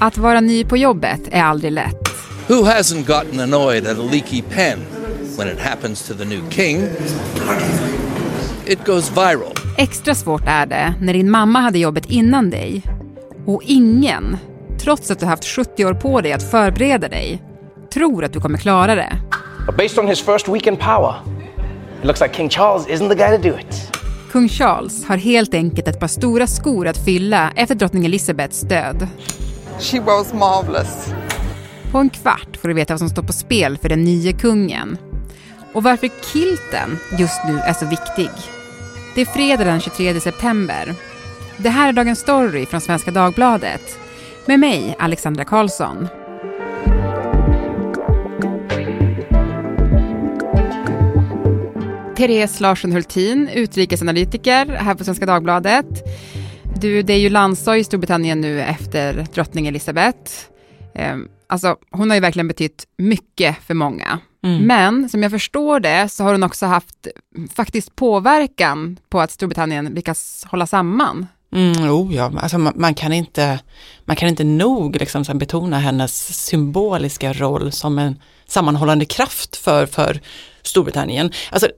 Att vara ny på jobbet är aldrig lätt. Who hasn't gotten annoyed at a leaky pen when it happens to the new king? It goes viral. Extra svårt är det när din mamma hade jobbet innan dig och ingen, trots att du haft 70 år på dig att förbereda dig, tror att du kommer klara det. But based on his first week in power, it looks like King Charles isn't the guy to do it. Kung Charles har helt enkelt ett par stora skor att fylla efter drottning Elizabeths död. She was marvelous. På en kvart får du veta vad som står på spel för den nya kungen. Och varför kilten just nu är så viktig. Det är fredag den 23 september. Det här är Dagens Story från Svenska Dagbladet. Med mig, Alexandra Karlsson. Therese Larsson Hultin, utrikesanalytiker här på Svenska Dagbladet. Du, det är ju landsdag i Storbritannien nu efter drottning Elizabeth. Ehm, alltså, hon har ju verkligen betytt mycket för många. Mm. Men som jag förstår det så har hon också haft faktiskt påverkan på att Storbritannien lyckas hålla samman. Mm, oh ja, alltså man, man, kan inte, man kan inte nog liksom betona hennes symboliska roll som en sammanhållande kraft för, för Storbritannien. Alltså,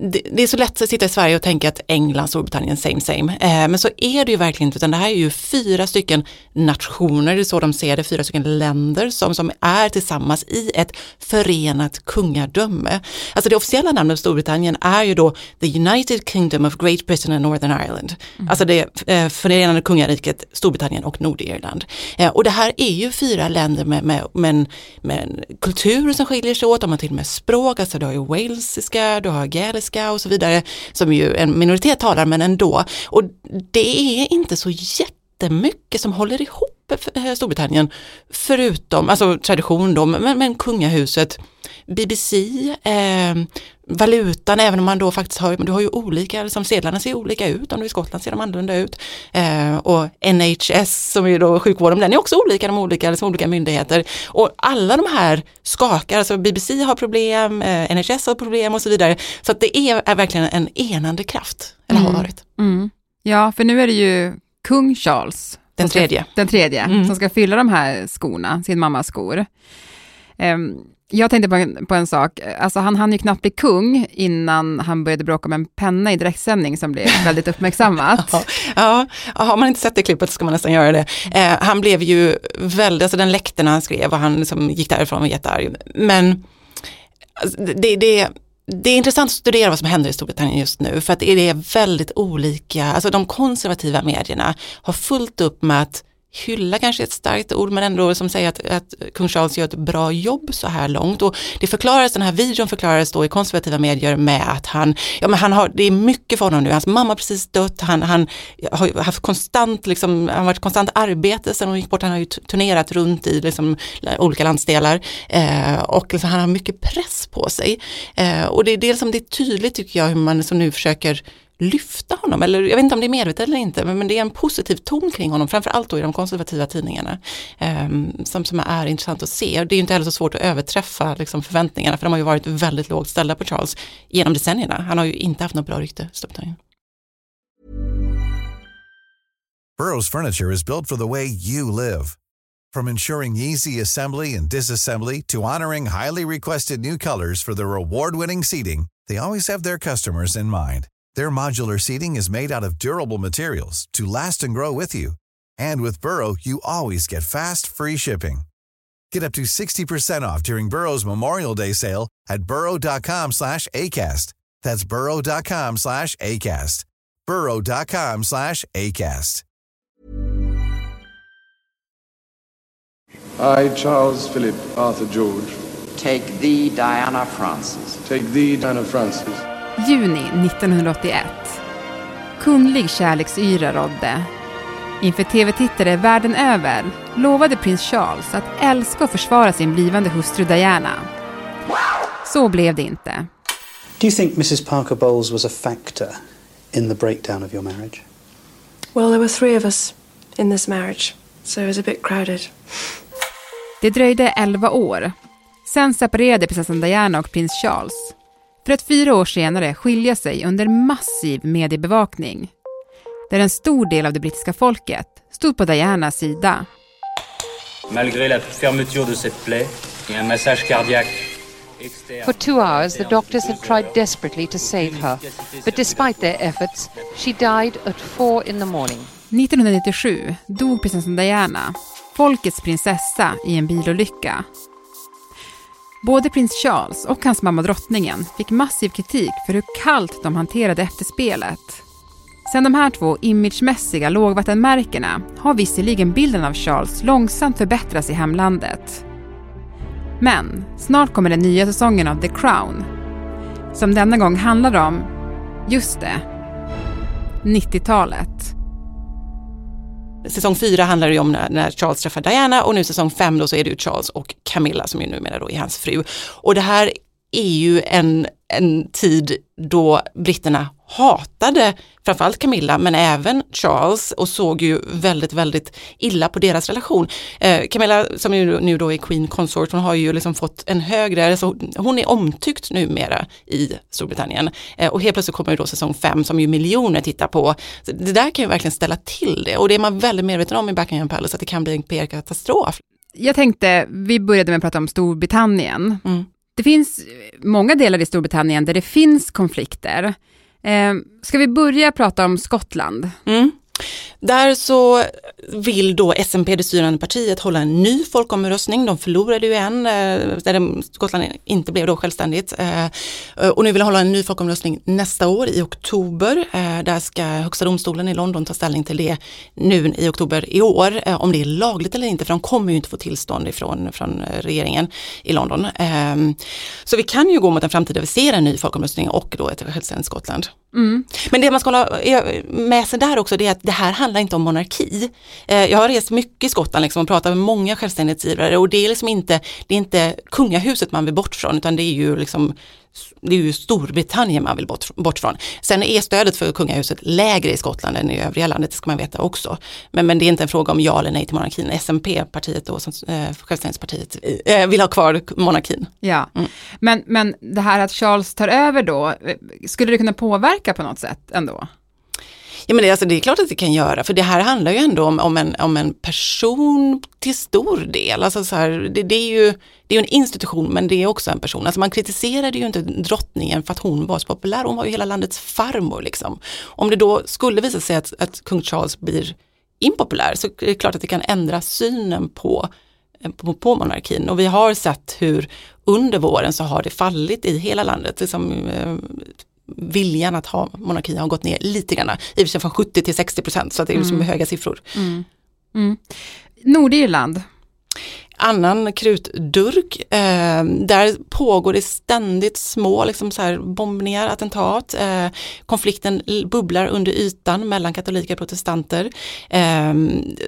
det, det, är så lätt att sitta i Sverige och tänka att England, Storbritannien, same same. Eh, men så är det ju verkligen inte, utan det här är ju fyra stycken nationer, det är så de ser det, fyra stycken länder som, som är tillsammans i ett förenat kungadöme. Alltså det officiella namnet Storbritannien är ju då The United Kingdom of Great Britain and Northern Ireland. Mm. Alltså det eh, förenade kungariket Storbritannien och Nordirland. Eh, och det här är ju fyra länder med, med, med, med en kultur som skiljer sig åt, de har till och med språk, alltså du har ju walesiska, du har gaeliska, engelska och så vidare, som ju en minoritet talar, men ändå. Och det är inte så jättemycket som håller ihop Storbritannien, förutom, alltså tradition då, men, men kungahuset, BBC, eh, valutan, även om man då faktiskt har, du har ju olika, liksom sedlarna ser olika ut, om du är i Skottland ser de annorlunda ut. Eh, och NHS som är då sjukvården, den är också olika, de olika, liksom olika myndigheter. Och alla de här skakar, alltså BBC har problem, eh, NHS har problem och så vidare. Så att det är, är verkligen en enande kraft, eller har mm. varit. Mm. Ja, för nu är det ju kung Charles den tredje. Ska, den tredje, mm. som ska fylla de här skorna, sin mammas skor. Um, jag tänkte på en, på en sak, alltså han hann ju knappt bli kung innan han började bråka med en penna i direktsändning som blev väldigt uppmärksammat. ja, ja, har man inte sett det klippet ska man nästan göra det. Eh, han blev ju väldigt, alltså den läckte när han skrev och han liksom gick därifrån och var jättearg. Men alltså, det, det det är intressant att studera vad som händer i Storbritannien just nu för att det är väldigt olika, alltså de konservativa medierna har fullt upp med att hylla kanske ett starkt ord men ändå som säger att, att kung Charles gör ett bra jobb så här långt. Och det förklaras, den här videon förklaras då i konservativa medier med att han, ja men han har, det är mycket för honom nu, hans mamma har precis dött, han, han har haft konstant, liksom, han har varit konstant arbete sen hon gick bort, han har ju turnerat runt i liksom, olika landsdelar. Eh, och liksom, han har mycket press på sig. Eh, och det är dels som det är tydligt tycker jag hur man som nu försöker lyfta honom, eller jag vet inte om det är medvetet eller inte, men, men det är en positiv ton kring honom, framförallt då i de konservativa tidningarna, eh, som, som är intressant att se. Det är inte heller så svårt att överträffa liksom, förväntningarna, för de har ju varit väldigt lågt ställda på Charles genom decennierna. Han har ju inte haft något bra rykte, Storbritannien. Burrows furniture is built for the way you live. From ensuring easy assembly and disassembly to honoring highly requested new colors for their award-winning seating, they always have their customers in mind. Their modular seating is made out of durable materials to last and grow with you. And with Burrow, you always get fast, free shipping. Get up to 60% off during Burrow's Memorial Day sale at burrow.com slash ACAST. That's burrow.com slash ACAST. burrow.com slash ACAST. I, Charles Philip Arthur George. Take thee, Diana Francis. Take thee, Diana Francis. Juni 1981. Kunglig kärleksyra rådde. Inför tv-tittare världen över lovade prins Charles att älska och försvara sin blivande hustru Diana. Så blev det inte. Do you think Mrs Parker Bowles was a factor in the breakdown of your marriage? Well, there were three of us in this marriage, so it was a bit crowded. Det dröjde elva år. Sen separerade prinsessan Diana och prins Charles för att fyra år senare skilja sig under massiv mediebevakning. där en stor del av det brittiska folket stod på Dianas sida. Malgré la fermeture de cette plaie et un massage cardiaque For two hours, the doctors had tried desperately to save her, but despite their efforts, she died at four in the morning. 1997 dog prinsessan Diana, folkets prinsessa, i en bilolycka. Både prins Charles och hans mamma drottningen fick massiv kritik för hur kallt de hanterade efterspelet. Sen de här två imagemässiga lågvattenmärkena har visserligen bilden av Charles långsamt förbättrats i hemlandet. Men snart kommer den nya säsongen av The Crown, som denna gång handlar om, just det, 90-talet. Säsong fyra handlar det om när, när, Charles träffar Diana och nu säsong fem då så är det ju Charles och Camilla som ju numera då är hans fru. Och det här är ju en, en tid då britterna hatade framförallt Camilla men även Charles och såg ju väldigt, väldigt illa på deras relation. Eh, Camilla som ju nu då är Queen Consort, hon har ju liksom fått en högre, alltså hon är omtyckt numera i Storbritannien eh, och helt plötsligt kommer ju då säsong fem som ju miljoner tittar på. Så det där kan ju verkligen ställa till det och det är man väldigt medveten om i Buckingham Palace att det kan bli en PR-katastrof. Jag tänkte, vi började med att prata om Storbritannien. Mm. Det finns många delar i Storbritannien där det finns konflikter. Eh, ska vi börja prata om Skottland? Mm. Där så vill då SNP, det styrande partiet, hålla en ny folkomröstning. De förlorade ju en, eh, där Skottland inte blev då självständigt. Eh, och nu vill de hålla en ny folkomröstning nästa år i oktober. Eh, där ska Högsta domstolen i London ta ställning till det nu i oktober i år. Om det är lagligt eller inte, för de kommer ju inte få tillstånd ifrån från regeringen i London. Ehm, så vi kan ju gå mot en framtid där vi ser en ny folkomröstning och då ett självständigt Skottland. Mm. Men det man ska hålla eh, med sig där också, det är att det här handlar inte om monarki. Eh, jag har rest mycket i Skottland liksom och pratat med många självständighetsgivare och det är liksom inte, det är inte kungahuset man vill bort från utan det är ju liksom det är ju Storbritannien man vill bort, bort från. Sen är stödet för kungahuset lägre i Skottland än i övriga landet, det ska man veta också. Men, men det är inte en fråga om ja eller nej till monarkin. SNP, partiet då, som, eh, självständighetspartiet, eh, vill ha kvar monarkin. Ja, mm. men, men det här att Charles tar över då, eh, skulle det kunna påverka på något sätt ändå? Ja men det, alltså, det är klart att det kan göra, för det här handlar ju ändå om, om, en, om en person till stor del. Alltså så här, det, det, är ju det är en institution men det är också en person. Alltså man kritiserade ju inte drottningen för att hon var så populär, hon var ju hela landets farmor. Liksom. Om det då skulle visa sig att, att kung Charles blir impopulär så är det klart att det kan ändra synen på eh, på, på monarkin och vi har sett hur under våren så har det fallit i hela landet. Liksom, viljan att ha monarki har gått ner lite grann, i och för sig från 70 till 60 procent, så det är liksom mm. höga siffror. Mm. Mm. Nordirland, annan krutdurk. Eh, där pågår det ständigt små liksom så här, bombningar, attentat. Eh, konflikten bubblar under ytan mellan katoliker och protestanter. Eh,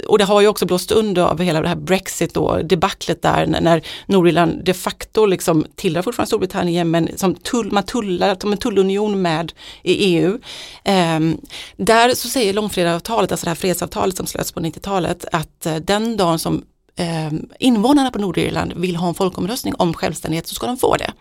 och det har ju också blåst under av hela det här Brexit och debaclet där när Nordirland de facto liksom tillhör fortfarande Storbritannien men som tull, man tullar som en tullunion med i EU. Eh, där så säger långfredagsavtalet, alltså det här fredsavtalet som slöts på 90-talet, att eh, den dagen som eh, invånarna på Nordirland vill ha en folkomröstning om självständighet så ska de få det.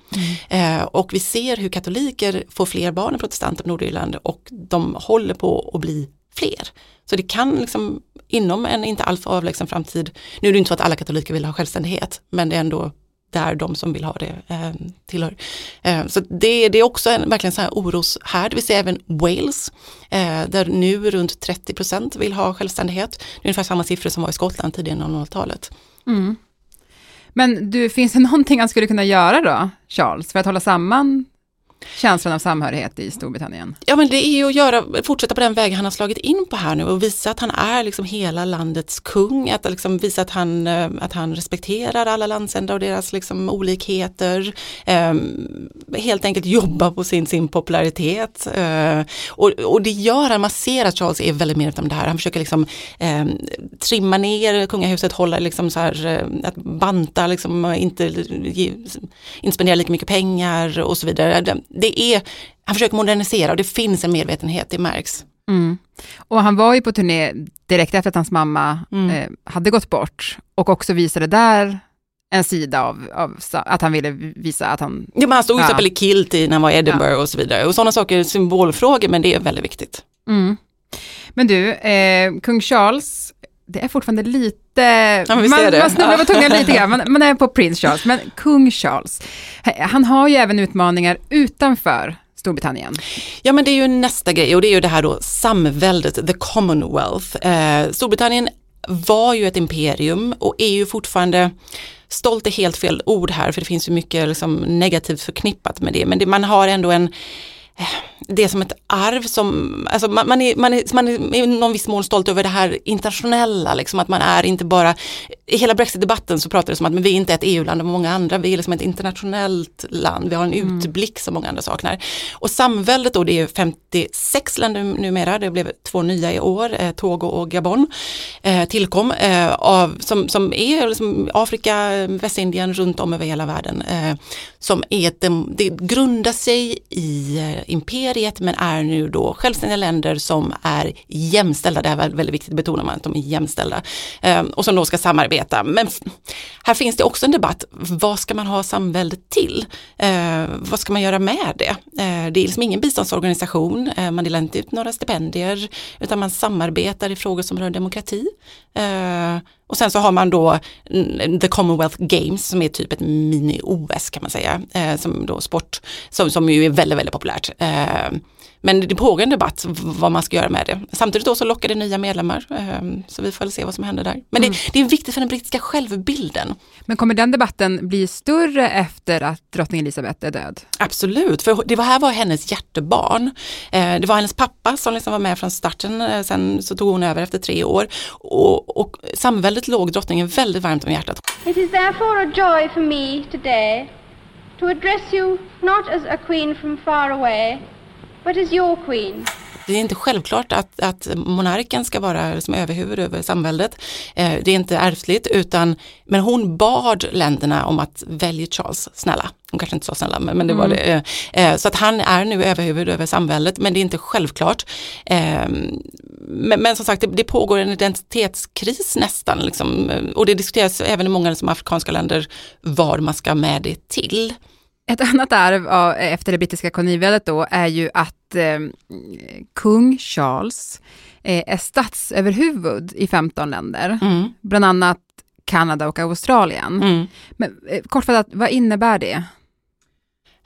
Mm. Eh, och vi ser hur katoliker får fler barn än protestanter på Nordirland och de håller på att bli fler. Så det kan liksom inom en inte alltför avlägsen framtid, nu är det inte så att alla katoliker vill ha självständighet, men det är ändå där de som vill ha det eh, tillhör. Eh, så det, det, är också en verkligen så här oroshärd. Vi ser även Wales, eh, där nu runt 30 procent vill ha självständighet. Det är ungefär samma siffror som var i Skottland tidigare 00-talet. Mm. Men du, finns det någonting han skulle kunna göra då, Charles, för att hålla samman känslan av samhörighet i Storbritannien? Ja men det är ju att göra, fortsätta på den väg han har slagit in på här nu och visa att han är liksom hela landets kung, att liksom visa att han, eh, att han respekterar alla landsändar och deras liksom olikheter. Eh, helt enkelt jobba på sin, sin popularitet. Eh, och, och det gör han, man ser att Charles är väldigt medveten om det här. Han försöker liksom eh, trimma ner kungahuset, hålla liksom så här, eh, att banta, liksom, inte, eh, inte spendera lika mycket pengar och så vidare det är, han försöker modernisera och det finns en medvetenhet, det märks. Mm. Och han var ju på turné direkt efter att hans mamma mm. eh, hade gått bort och också visade där en sida av, av, att han ville visa att han... Ja, men han stod till exempel i kilt när han var i Edinburgh ja. och så vidare. Och sådana saker är symbolfrågor men det är väldigt viktigt. Mm. Men du, eh, kung Charles, det är fortfarande lite, Ja, man, det. man snubblar på tungan lite grann, man, man är på prins Charles, men kung Charles, han har ju även utmaningar utanför Storbritannien. Ja men det är ju nästa grej och det är ju det här då samväldet, the commonwealth. Eh, Storbritannien var ju ett imperium och är ju fortfarande stolt är helt fel ord här för det finns ju mycket liksom negativt förknippat med det men det, man har ändå en det är som ett arv som, alltså man, man, är, man, är, man är i någon viss mån stolt över det här internationella, liksom att man är inte bara, i hela brexit-debatten så pratar det som att men vi är inte ett EU-land och många andra, vi är liksom ett internationellt land, vi har en mm. utblick som många andra saknar. Och samväldet då, det är 56 länder numera, det blev två nya i år, eh, Togo och Gabon eh, tillkom, eh, av, som, som är liksom Afrika, Västindien, runt om över hela världen, eh, som är, det, det grundar sig i eh, imperiet men är nu då självständiga länder som är jämställda, det är väldigt viktigt att betona man att de är jämställda eh, och som då ska samarbeta. Men här finns det också en debatt, vad ska man ha samväldet till? Eh, vad ska man göra med det? Eh, det är liksom ingen biståndsorganisation, man delar inte ut några stipendier utan man samarbetar i frågor som rör demokrati. Och sen så har man då The Commonwealth Games som är typ ett mini-OS kan man säga, eh, som då sport, som, som ju är väldigt, väldigt populärt. Eh, men det pågår en debatt vad man ska göra med det. Samtidigt då så lockar det nya medlemmar, eh, så vi får väl se vad som händer där. Men mm. det, det, är viktigt för den brittiska självbilden. Men kommer den debatten bli större efter att drottning Elizabeth är död? Absolut, för det här var hennes hjärtebarn. Eh, det var hennes pappa som liksom var med från starten, eh, sen så tog hon över efter tre år. Och, och samväldet låg drottningen väldigt varmt om hjärtat. It is therefore a joy for me today to address you not as a queen from far away What is your queen? Det är inte självklart att, att monarken ska vara som överhuvud över samväldet. Eh, det är inte ärftligt utan, men hon bad länderna om att välja Charles, snälla. Hon kanske inte sa snälla, men, men det mm. var det. Eh, så att han är nu överhuvud över samväldet, men det är inte självklart. Eh, men, men, som sagt, det, det, pågår en identitetskris nästan, liksom, och det diskuteras även i många som afrikanska länder vad man ska med det till. Ett annat arv av, efter det brittiska koloniväldet då är ju att eh, kung Charles eh, är statsöverhuvud i 15 länder, mm. bland annat Kanada och Australien. Mm. Men eh, kortfattat, vad innebär det?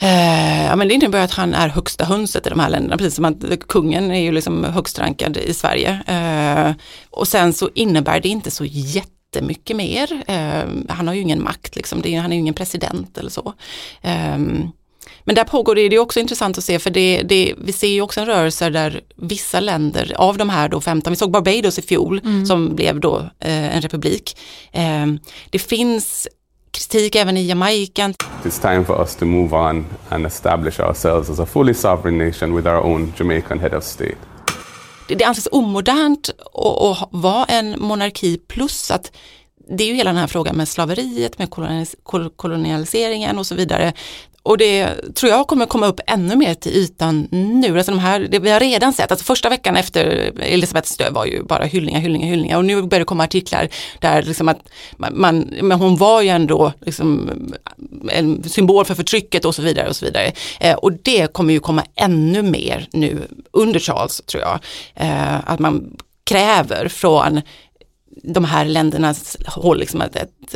Eh, ja, men det innebär att han är högsta hönset i de här länderna, precis som att kungen är ju liksom högst rankad i Sverige. Eh, och sen så innebär det inte så jätte jättemycket mer. Eh, han har ju ingen makt, liksom. det, han är ju ingen president eller så. Eh, men där pågår det, det är också intressant att se för det, det, vi ser ju också en rörelse där vissa länder av de här då 15, vi såg Barbados i fjol mm. som blev då eh, en republik. Eh, det finns kritik även i Jamaica. It's time for us to move on and establish ourselves as a fully sovereign nation with our own Jamaican head of state det anses omodernt att vara en monarki plus att det är ju hela den här frågan med slaveriet, med kolonialiseringen och så vidare. Och det tror jag kommer komma upp ännu mer till ytan nu. Alltså de här, det vi har redan sett, alltså första veckan efter Elisabeths död var ju bara hyllningar, hyllningar, hyllningar och nu börjar det komma artiklar där liksom att man, men hon var ju ändå liksom en symbol för förtrycket och så vidare och så vidare. Eh, och det kommer ju komma ännu mer nu under Charles tror jag. Eh, att man kräver från de här ländernas håll liksom att, att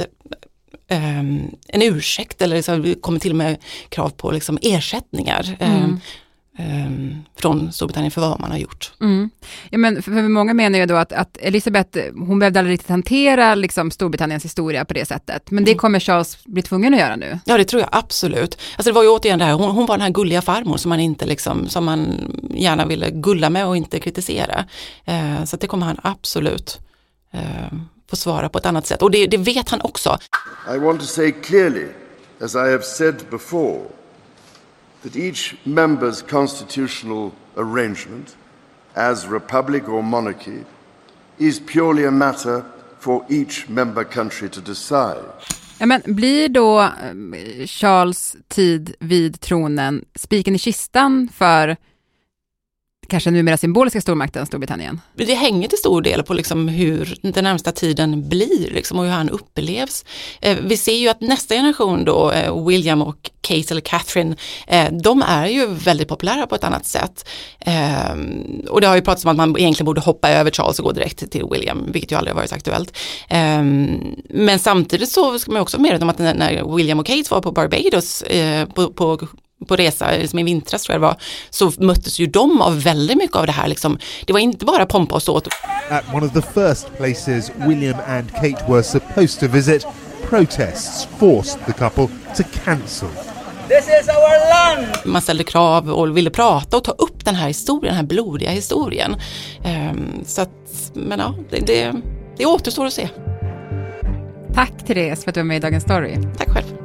um, en ursäkt eller liksom, det kommer till och med krav på liksom, ersättningar. Mm. Um, från Storbritannien för vad man har gjort. Mm. Ja, men för, för många menar ju då att, att Elisabeth, hon behövde aldrig riktigt hantera liksom, Storbritanniens historia på det sättet, men det mm. kommer Charles bli tvungen att göra nu. Ja, det tror jag absolut. Alltså det var ju återigen det här, hon, hon var den här gulliga farmor som man inte liksom, som man gärna ville gulla med och inte kritisera. Uh, så det kommer han absolut uh, få svara på ett annat sätt. Och det, det vet han också. I want to say clearly, as I have said before, that each member's constitutional arrangement, as republic or monarchy, is purely a matter for each member country to decide. Ja, men blir då eh, Charles tid vid tronen spiken i kistan för kanske numera symboliska stormakten Storbritannien? Det hänger till stor del på liksom hur den närmsta tiden blir liksom, och hur han upplevs. Eh, vi ser ju att nästa generation då, eh, William och Kate eller Catherine, eh, de är ju väldigt populära på ett annat sätt. Eh, och det har ju pratats om att man egentligen borde hoppa över Charles och gå direkt till William, vilket ju aldrig har varit aktuellt. Eh, men samtidigt så ska man också medveta om att när William och Kate var på Barbados eh, på, på på resa, liksom i vintras tror jag det var, så möttes ju de av väldigt mycket av det här. Liksom. Det var inte bara pompa och ståt. At one of the first places William and Kate were supposed to visit, protests forced the couple to cancel. This is our land! Man ställde krav och ville prata och ta upp den här historien, den här blodiga historien. Um, så att, men ja, det, det, det återstår att se. Tack Therese för att du var med i Dagens Story. Tack själv.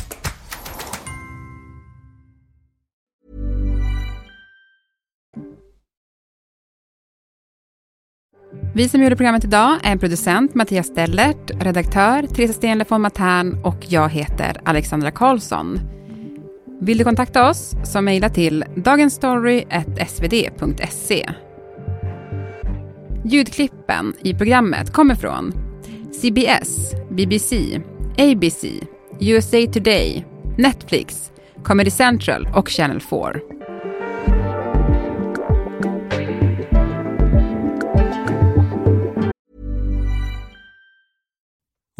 Vi som gjorde programmet idag är producent Mattias Stellert, redaktör Theresa Stenle von Matern och jag heter Alexandra Karlsson. Vill du kontakta oss så mejla till dagensstory.svd.se. Ljudklippen i programmet kommer från CBS, BBC, ABC, USA Today, Netflix, Comedy Central och Channel 4.